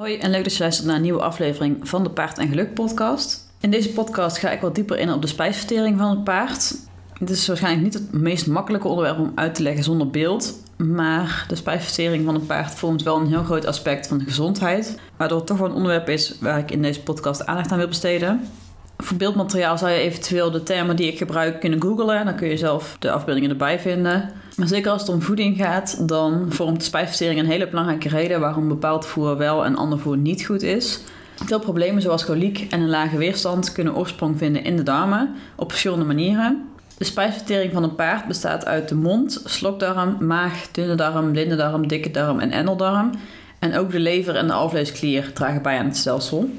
Hoi en leuk dat je luistert naar een nieuwe aflevering van de Paard en Geluk podcast. In deze podcast ga ik wat dieper in op de spijsvertering van het paard. Dit is waarschijnlijk niet het meest makkelijke onderwerp om uit te leggen zonder beeld, maar de spijsvertering van een paard vormt wel een heel groot aspect van de gezondheid, waardoor het toch wel een onderwerp is waar ik in deze podcast aandacht aan wil besteden. Voor beeldmateriaal zou je eventueel de termen die ik gebruik kunnen googlen. Dan kun je zelf de afbeeldingen erbij vinden. Maar zeker als het om voeding gaat, dan vormt spijsvertering een hele belangrijke reden waarom bepaald voer wel en ander voer niet goed is. Veel problemen zoals koliek en een lage weerstand kunnen oorsprong vinden in de darmen op verschillende manieren. De spijsvertering van een paard bestaat uit de mond, slokdarm, maag, dunne darm, blinde darm, dikke darm en endeldarm. En ook de lever en de alvleesklier dragen bij aan het stelsel.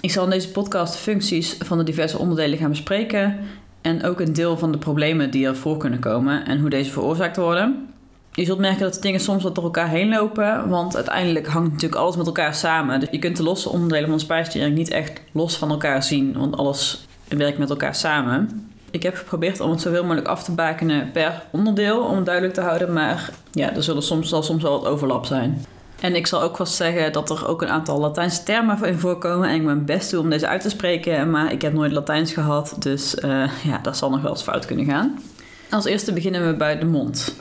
Ik zal in deze podcast de functies van de diverse onderdelen gaan bespreken en ook een deel van de problemen die er voor kunnen komen en hoe deze veroorzaakt worden. Je zult merken dat de dingen soms wat door elkaar heen lopen, want uiteindelijk hangt natuurlijk alles met elkaar samen. Dus je kunt de losse onderdelen van de spijsvertering niet echt los van elkaar zien, want alles werkt met elkaar samen. Ik heb geprobeerd om het zoveel mogelijk af te bakenen per onderdeel, om het duidelijk te houden, maar ja, er zullen soms, zal soms wel wat overlap zijn. En ik zal ook vast zeggen dat er ook een aantal Latijnse termen in voorkomen. En ik mijn best doe om deze uit te spreken. Maar ik heb nooit Latijns gehad. Dus uh, ja, dat zal nog wel eens fout kunnen gaan. Als eerste beginnen we bij de mond.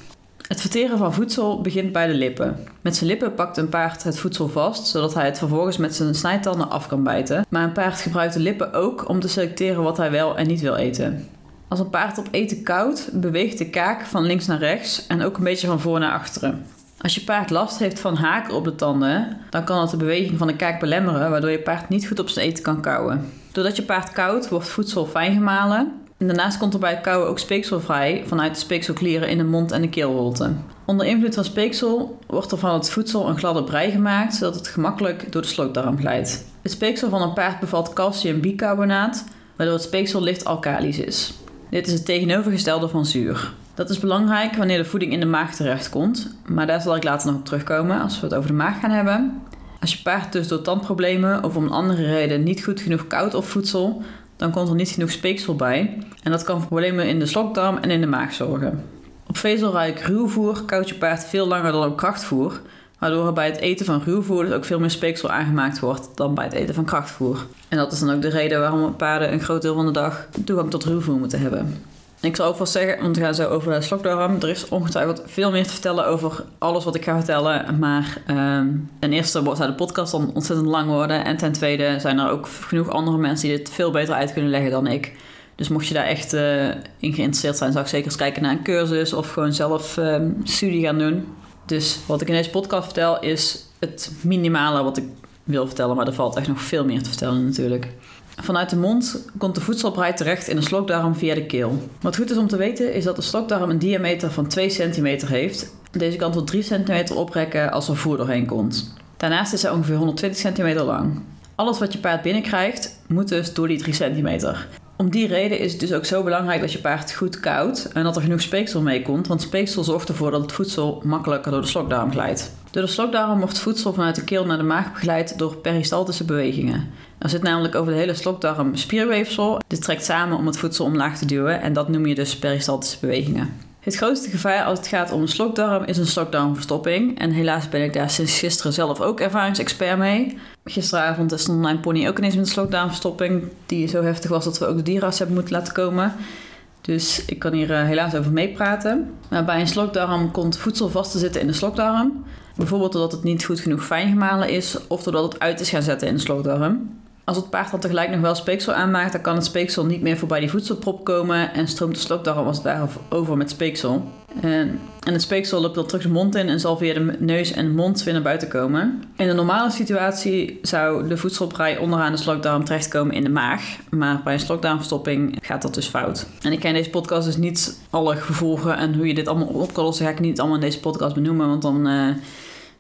Het verteren van voedsel begint bij de lippen. Met zijn lippen pakt een paard het voedsel vast, zodat hij het vervolgens met zijn snijtanden af kan bijten. Maar een paard gebruikt de lippen ook om te selecteren wat hij wel en niet wil eten. Als een paard op eten koudt, beweegt de kaak van links naar rechts en ook een beetje van voor naar achteren. Als je paard last heeft van haken op de tanden, dan kan dat de beweging van de kaak belemmeren, waardoor je paard niet goed op zijn eten kan kauwen. Doordat je paard koudt, wordt voedsel fijn gemalen. En daarnaast komt er bij het kauwen ook speeksel vrij vanuit de speekselklieren in de mond en de keelholte. Onder invloed van speeksel wordt er van het voedsel een gladde brei gemaakt, zodat het gemakkelijk door de slokdarm glijdt. Het speeksel van een paard bevat calciumbicarbonaat, waardoor het speeksel licht alkalisch is. Dit is het tegenovergestelde van zuur. Dat is belangrijk wanneer de voeding in de maag terechtkomt, maar daar zal ik later nog op terugkomen als we het over de maag gaan hebben. Als je paard dus door tandproblemen of om een andere reden niet goed genoeg koud op voedsel, dan komt er niet genoeg speeksel bij en dat kan voor problemen in de slokdarm en in de maag zorgen. Op vezelrijk ruwvoer koudt je paard veel langer dan op krachtvoer, waardoor er bij het eten van ruwvoer dus ook veel meer speeksel aangemaakt wordt dan bij het eten van krachtvoer. En dat is dan ook de reden waarom paarden een groot deel van de dag toegang tot ruwvoer moeten hebben. Ik zal ook wel zeggen, want we gaan zo over de slokdarm. Er is ongetwijfeld veel meer te vertellen over alles wat ik ga vertellen. Maar um, ten eerste zou de podcast dan ontzettend lang worden. En ten tweede zijn er ook genoeg andere mensen die dit veel beter uit kunnen leggen dan ik. Dus mocht je daar echt uh, in geïnteresseerd zijn, zou ik zeker eens kijken naar een cursus of gewoon zelf um, studie gaan doen. Dus wat ik in deze podcast vertel is het minimale wat ik wil vertellen. Maar er valt echt nog veel meer te vertellen natuurlijk. Vanuit de mond komt de voedselbrei terecht in de slokdarm via de keel. Wat goed is om te weten is dat de slokdarm een diameter van 2 cm heeft. Deze kan tot 3 cm oprekken als er voer doorheen komt. Daarnaast is hij ongeveer 120 cm lang. Alles wat je paard binnenkrijgt moet dus door die 3 cm. Om die reden is het dus ook zo belangrijk dat je paard goed koudt en dat er genoeg speeksel mee komt, want speeksel zorgt ervoor dat het voedsel makkelijker door de slokdarm glijdt. Door de slokdarm wordt voedsel vanuit de keel naar de maag begeleid door peristaltische bewegingen. Er zit namelijk over de hele slokdarm spierweefsel. Dit trekt samen om het voedsel omlaag te duwen en dat noem je dus peristaltische bewegingen. Het grootste gevaar als het gaat om een slokdarm is een slokdarmverstopping. En helaas ben ik daar sinds gisteren zelf ook ervaringsexpert mee. Gisteravond stond mijn pony ook ineens met een slokdarmverstopping. Die zo heftig was dat we ook de dierenarts hebben moeten laten komen. Dus ik kan hier eh, helaas over meepraten. Maar bij een slokdarm komt voedsel vast te zitten in de slokdarm. Bijvoorbeeld doordat het niet goed genoeg fijn gemalen is of doordat het uit is gaan zetten in de slokdarm. Als het paard dan tegelijk nog wel speeksel aanmaakt, dan kan het speeksel niet meer voorbij die voedselprop komen en stroomt de slokdarm als het daarover met speeksel. En, en het speeksel loopt dan terug de mond in en zal via de neus en mond weer naar buiten komen. In een normale situatie zou de voedselbrei onderaan de slokdarm terechtkomen in de maag. Maar bij een slokdarmverstopping gaat dat dus fout. En ik ken deze podcast dus niet alle gevolgen en hoe je dit allemaal op kan lossen, ga ik niet allemaal in deze podcast benoemen, want dan... Uh,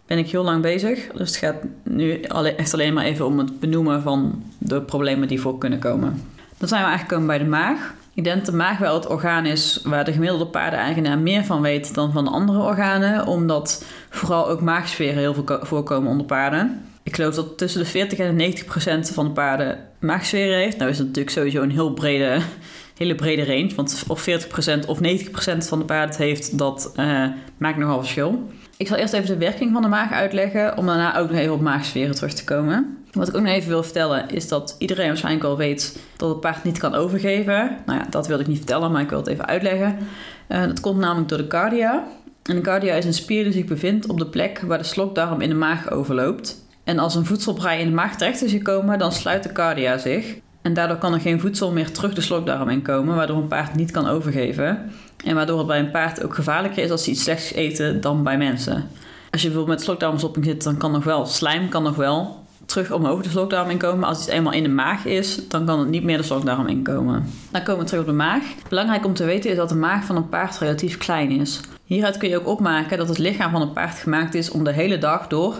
ben ik heel lang bezig. Dus het gaat nu echt alleen maar even om het benoemen van de problemen die voor kunnen komen. Dan zijn we eigenlijk komen bij de maag. Ik denk dat de maag wel het orgaan is waar de gemiddelde paardeneigenaar meer van weet dan van andere organen, omdat vooral ook maagsferen heel veel voorkomen onder paarden. Ik geloof dat tussen de 40 en 90 procent van de paarden maagsferen heeft. Nou is dat natuurlijk sowieso een heel brede, hele brede range, want of 40 procent of 90 procent van de paarden het heeft, dat uh, maakt nogal verschil. Ik zal eerst even de werking van de maag uitleggen, om daarna ook nog even op maagsferen terug te komen. Wat ik ook nog even wil vertellen, is dat iedereen waarschijnlijk wel weet dat het paard niet kan overgeven. Nou ja, dat wil ik niet vertellen, maar ik wil het even uitleggen. Uh, dat komt namelijk door de cardia. En de cardia is een spier die zich bevindt op de plek waar de slokdarm in de maag overloopt. En als een voedselbrei in de maag terecht is gekomen, dan sluit de cardia zich. En daardoor kan er geen voedsel meer terug de slokdarm in komen, waardoor een paard niet kan overgeven. En waardoor het bij een paard ook gevaarlijker is als ze iets slechts eten dan bij mensen. Als je bijvoorbeeld met slokdarmstopping zit, dan kan nog wel slijm kan nog wel terug omhoog de slokdarm inkomen. Maar als het eenmaal in de maag is, dan kan het niet meer de slokdarm inkomen. Dan komen we terug op de maag. Belangrijk om te weten is dat de maag van een paard relatief klein is. Hieruit kun je ook opmaken dat het lichaam van een paard gemaakt is om de hele dag door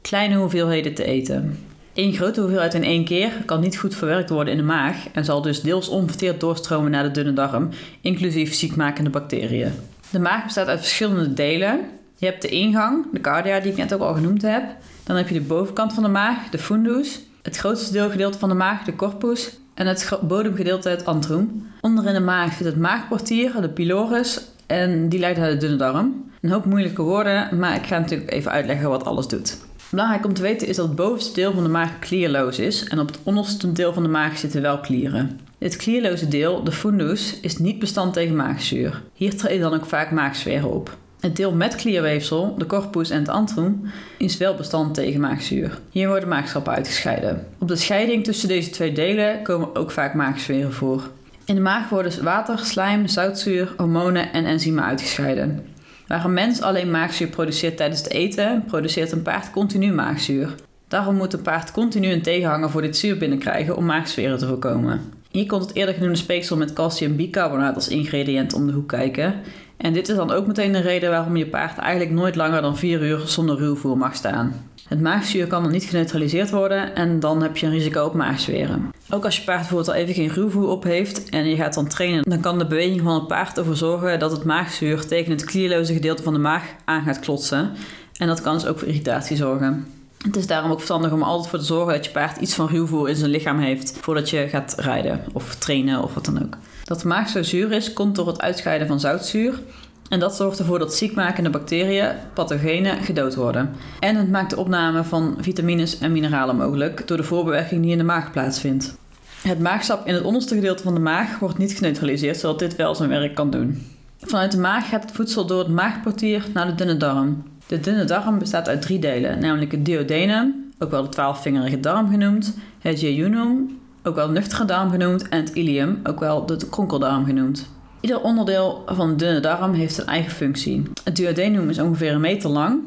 kleine hoeveelheden te eten. Eén grote hoeveelheid in één keer kan niet goed verwerkt worden in de maag en zal dus deels onverteerd doorstromen naar de dunne darm, inclusief ziekmakende bacteriën. De maag bestaat uit verschillende delen. Je hebt de ingang, de cardia die ik net ook al genoemd heb. Dan heb je de bovenkant van de maag, de fundus. Het grootste deelgedeelte van de maag, de corpus. En het bodemgedeelte, het antrum. Onderin de maag zit het maagportier, de pylorus. En die leidt naar de dunne darm. Een hoop moeilijke woorden, maar ik ga natuurlijk even uitleggen wat alles doet. Belangrijk om te weten is dat het bovenste deel van de maag klierloos is en op het onderste deel van de maag zitten wel klieren. Dit klierloze deel, de fundus, is niet bestand tegen maagzuur. Hier treden dan ook vaak maagsferen op. Het deel met klierweefsel, de corpus en het antrum, is wel bestand tegen maagzuur. Hier worden maagschappen uitgescheiden. Op de scheiding tussen deze twee delen komen ook vaak maagsferen voor. In de maag worden water, slijm, zoutzuur, hormonen en enzymen uitgescheiden. Waar een mens alleen maagzuur produceert tijdens het eten, produceert een paard continu maagzuur. Daarom moet een paard continu een tegenhanger voor dit zuur binnenkrijgen om maagsferen te voorkomen. Hier komt het eerder genoemde speeksel met calciumbicarbonaat als ingrediënt om de hoek kijken. En dit is dan ook meteen de reden waarom je paard eigenlijk nooit langer dan 4 uur zonder ruwvoer mag staan. Het maagzuur kan dan niet geneutraliseerd worden en dan heb je een risico op maagzweren. Ook als je paard bijvoorbeeld al even geen ruwvoer op heeft en je gaat dan trainen, dan kan de beweging van het paard ervoor zorgen dat het maagzuur tegen het klierloze gedeelte van de maag aan gaat klotsen. En dat kan dus ook voor irritatie zorgen. Het is daarom ook verstandig om altijd voor te zorgen dat je paard iets van ruwvoer in zijn lichaam heeft voordat je gaat rijden of trainen of wat dan ook. Dat maag zo zuur is, komt door het uitscheiden van zoutzuur. En dat zorgt ervoor dat ziekmakende bacteriën, pathogenen, gedood worden. En het maakt de opname van vitamines en mineralen mogelijk door de voorbewerking die in de maag plaatsvindt. Het maagsap in het onderste gedeelte van de maag wordt niet geneutraliseerd, zodat dit wel zijn werk kan doen. Vanuit de maag gaat het voedsel door het maagportier naar de dunne darm. De dunne darm bestaat uit drie delen, namelijk het duodenum, ook wel de twaalfvingerige darm genoemd, het jejunum, ook wel nuchtere darm genoemd, en het ileum, ook wel de kronkeldarm genoemd. Ieder onderdeel van de dunne darm heeft een eigen functie. Het duodenum is ongeveer een meter lang.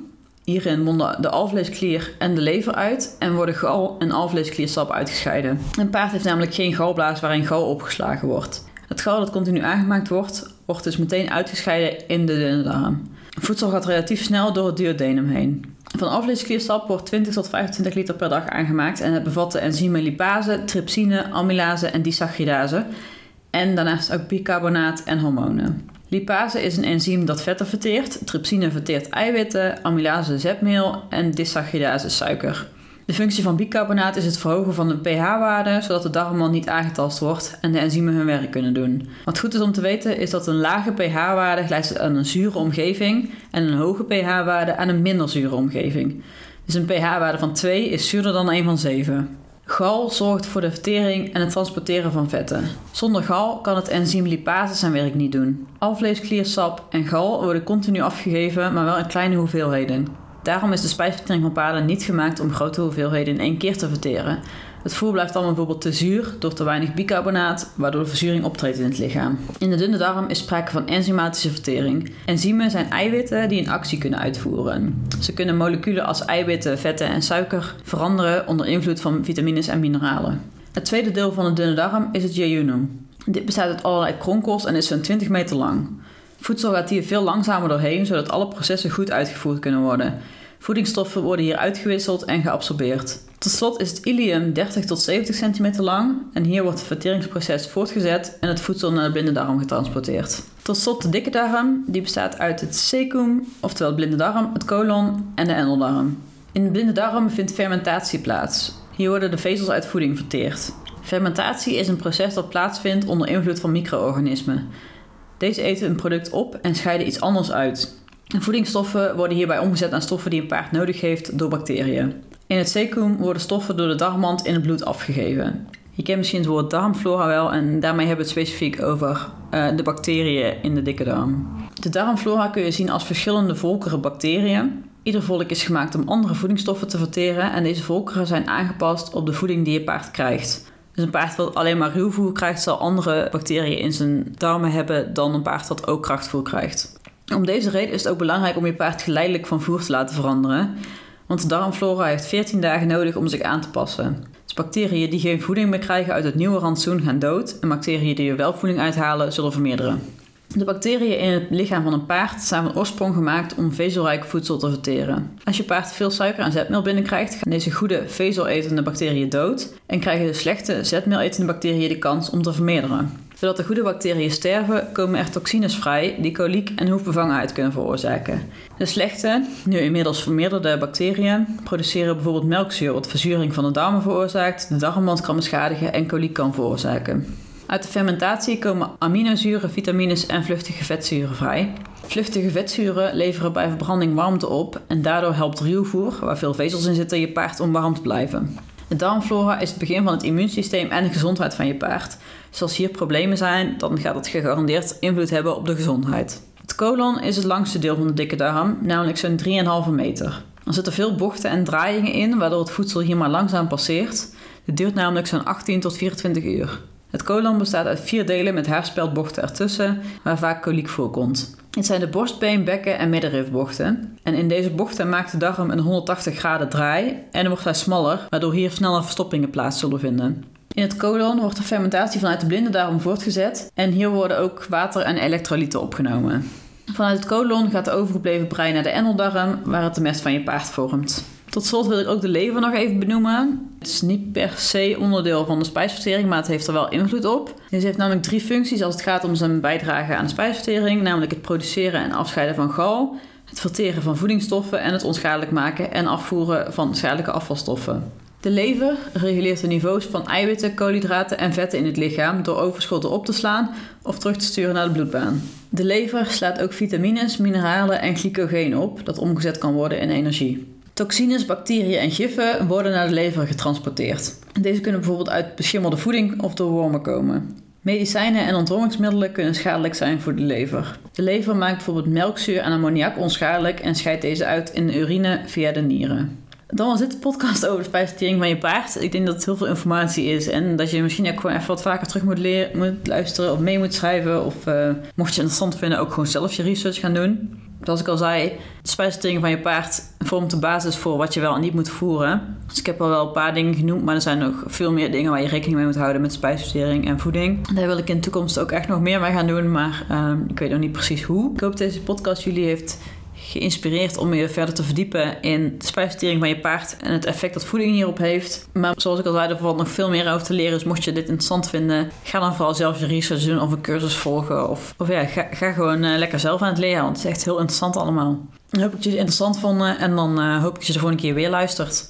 Hierin monden de alvleesklier en de lever uit en worden gal en alvleeskliersap uitgescheiden. Een paard heeft namelijk geen galblaas waarin gal opgeslagen wordt. Het gal dat continu aangemaakt wordt, wordt dus meteen uitgescheiden in de dunne darm. Voedsel gaat relatief snel door het duodenum heen. Van alvleeskliersap wordt 20 tot 25 liter per dag aangemaakt en het bevat de enzymen lipase, trypsine, amylase en disacridase en daarnaast ook bicarbonaat en hormonen. Lipase is een enzym dat vetten verteert, trypsine verteert eiwitten, amylase zetmeel en disacridase suiker. De functie van bicarbonaat is het verhogen van de pH-waarde, zodat de darmwal niet aangetast wordt en de enzymen hun werk kunnen doen. Wat goed is om te weten is dat een lage pH-waarde gelijkt aan een zure omgeving en een hoge pH-waarde aan een minder zure omgeving. Dus een pH-waarde van 2 is zuurder dan een van 7. Gal zorgt voor de vertering en het transporteren van vetten. Zonder gal kan het enzym lipase zijn werk niet doen. Alvleeskliersap en gal worden continu afgegeven, maar wel in kleine hoeveelheden. Daarom is de spijsvertering van paarden niet gemaakt om grote hoeveelheden in één keer te verteren. Het voer blijft dan bijvoorbeeld te zuur door te weinig bicarbonaat, waardoor de verzuring optreedt in het lichaam. In de dunne darm is sprake van enzymatische vertering. Enzymen zijn eiwitten die een actie kunnen uitvoeren. Ze kunnen moleculen als eiwitten, vetten en suiker veranderen onder invloed van vitamines en mineralen. Het tweede deel van de dunne darm is het jejunum. Dit bestaat uit allerlei kronkels en is zo'n 20 meter lang. Voedsel gaat hier veel langzamer doorheen, zodat alle processen goed uitgevoerd kunnen worden. Voedingsstoffen worden hier uitgewisseld en geabsorbeerd. Tot slot is het ilium 30 tot 70 centimeter lang en hier wordt het verteringsproces voortgezet en het voedsel naar de blinde darm getransporteerd. Tot slot de dikke darm, die bestaat uit het cecum, oftewel de blinde darm, het colon en de endeldarm. In de blinde darm vindt fermentatie plaats. Hier worden de vezels uit voeding verteerd. Fermentatie is een proces dat plaatsvindt onder invloed van micro-organismen. Deze eten een product op en scheiden iets anders uit. Voedingsstoffen worden hierbij omgezet naar stoffen die een paard nodig heeft door bacteriën. In het cecum worden stoffen door de darmwand in het bloed afgegeven. Je kent misschien het woord darmflora wel en daarmee hebben we het specifiek over uh, de bacteriën in de dikke darm. De darmflora kun je zien als verschillende volkeren bacteriën. Ieder volk is gemaakt om andere voedingsstoffen te verteren en deze volkeren zijn aangepast op de voeding die je paard krijgt. Dus een paard dat alleen maar ruwvoer krijgt, zal andere bacteriën in zijn darmen hebben dan een paard dat ook krachtvoer krijgt. Om deze reden is het ook belangrijk om je paard geleidelijk van voer te laten veranderen, want de darmflora heeft 14 dagen nodig om zich aan te passen. Dus bacteriën die geen voeding meer krijgen uit het nieuwe rantsoen gaan dood en bacteriën die er wel voeding uithalen zullen vermeerderen. De bacteriën in het lichaam van een paard zijn van oorsprong gemaakt om vezelrijk voedsel te verteren. Als je paard veel suiker en zetmeel binnenkrijgt, gaan deze goede vezeletende bacteriën dood en krijgen de slechte zetmeeletende bacteriën de kans om te vermeerderen. Zodat de goede bacteriën sterven, komen er toxines vrij die koliek en hoefbevangenheid kunnen veroorzaken. De slechte, nu inmiddels vermeerderde bacteriën produceren bijvoorbeeld melkzuur, wat verzuring van de darmen veroorzaakt, de darmwand kan beschadigen en koliek kan veroorzaken. Uit de fermentatie komen aminozuren, vitamines en vluchtige vetzuren vrij. Vluchtige vetzuren leveren bij verbranding warmte op en daardoor helpt ruwvoer, waar veel vezels in zitten, je paard om warm te blijven. De darmflora is het begin van het immuunsysteem en de gezondheid van je paard. Dus als hier problemen zijn, dan gaat het gegarandeerd invloed hebben op de gezondheid. Het colon is het langste deel van de dikke darm, namelijk zo'n 3,5 meter. Er zitten veel bochten en draaiingen in, waardoor het voedsel hier maar langzaam passeert. Het duurt namelijk zo'n 18 tot 24 uur. Het colon bestaat uit vier delen met haarspeldbochten ertussen, waar vaak koliek voorkomt. Het zijn de borstbeen, bekken en middenrifbochten. En in deze bochten maakt de darm een 180 graden draai en wordt hij smaller, waardoor hier sneller verstoppingen plaats zullen vinden. In het colon wordt de fermentatie vanuit de blinde darm voortgezet en hier worden ook water en elektrolyten opgenomen. Vanuit het colon gaat de overgebleven brei naar de endeldarm, waar het de mest van je paard vormt. Tot slot wil ik ook de lever nog even benoemen. Het is niet per se onderdeel van de spijsvertering, maar het heeft er wel invloed op. Deze heeft namelijk drie functies als het gaat om zijn bijdrage aan de spijsvertering, namelijk het produceren en afscheiden van gal, het verteren van voedingsstoffen en het onschadelijk maken en afvoeren van schadelijke afvalstoffen. De lever reguleert de niveaus van eiwitten, koolhydraten en vetten in het lichaam door overschotten op te slaan of terug te sturen naar de bloedbaan. De lever slaat ook vitamines, mineralen en glycogeen op, dat omgezet kan worden in energie. Toxines, bacteriën en giffen worden naar de lever getransporteerd. Deze kunnen bijvoorbeeld uit beschimmelde voeding of door wormen komen. Medicijnen en ontdrongingsmiddelen kunnen schadelijk zijn voor de lever. De lever maakt bijvoorbeeld melkzuur en ammoniak onschadelijk en scheidt deze uit in de urine via de nieren. Dan was dit de podcast over de spijsvertering van je paard. Ik denk dat het heel veel informatie is en dat je misschien ook gewoon even wat vaker terug moet, leren, moet luisteren of mee moet schrijven. Of uh, mocht je het interessant vinden, ook gewoon zelf je research gaan doen zoals ik al zei, de spijsvertering van je paard vormt de basis voor wat je wel en niet moet voeren. Dus ik heb al wel een paar dingen genoemd, maar er zijn nog veel meer dingen waar je rekening mee moet houden met spijsvertering en voeding. Daar wil ik in de toekomst ook echt nog meer mee gaan doen, maar uh, ik weet nog niet precies hoe. Ik hoop dat deze podcast jullie heeft geïnspireerd om je verder te verdiepen in de spijsvertering van je paard en het effect dat voeding hierop heeft. Maar zoals ik al zei, er valt nog veel meer over te leren. Dus mocht je dit interessant vinden, ga dan vooral zelf je research doen of een cursus volgen. Of, of ja, ga, ga gewoon uh, lekker zelf aan het leren, want het is echt heel interessant allemaal. Dan hoop ik dat jullie het interessant vonden en dan uh, hoop ik dat je de volgende keer weer luistert.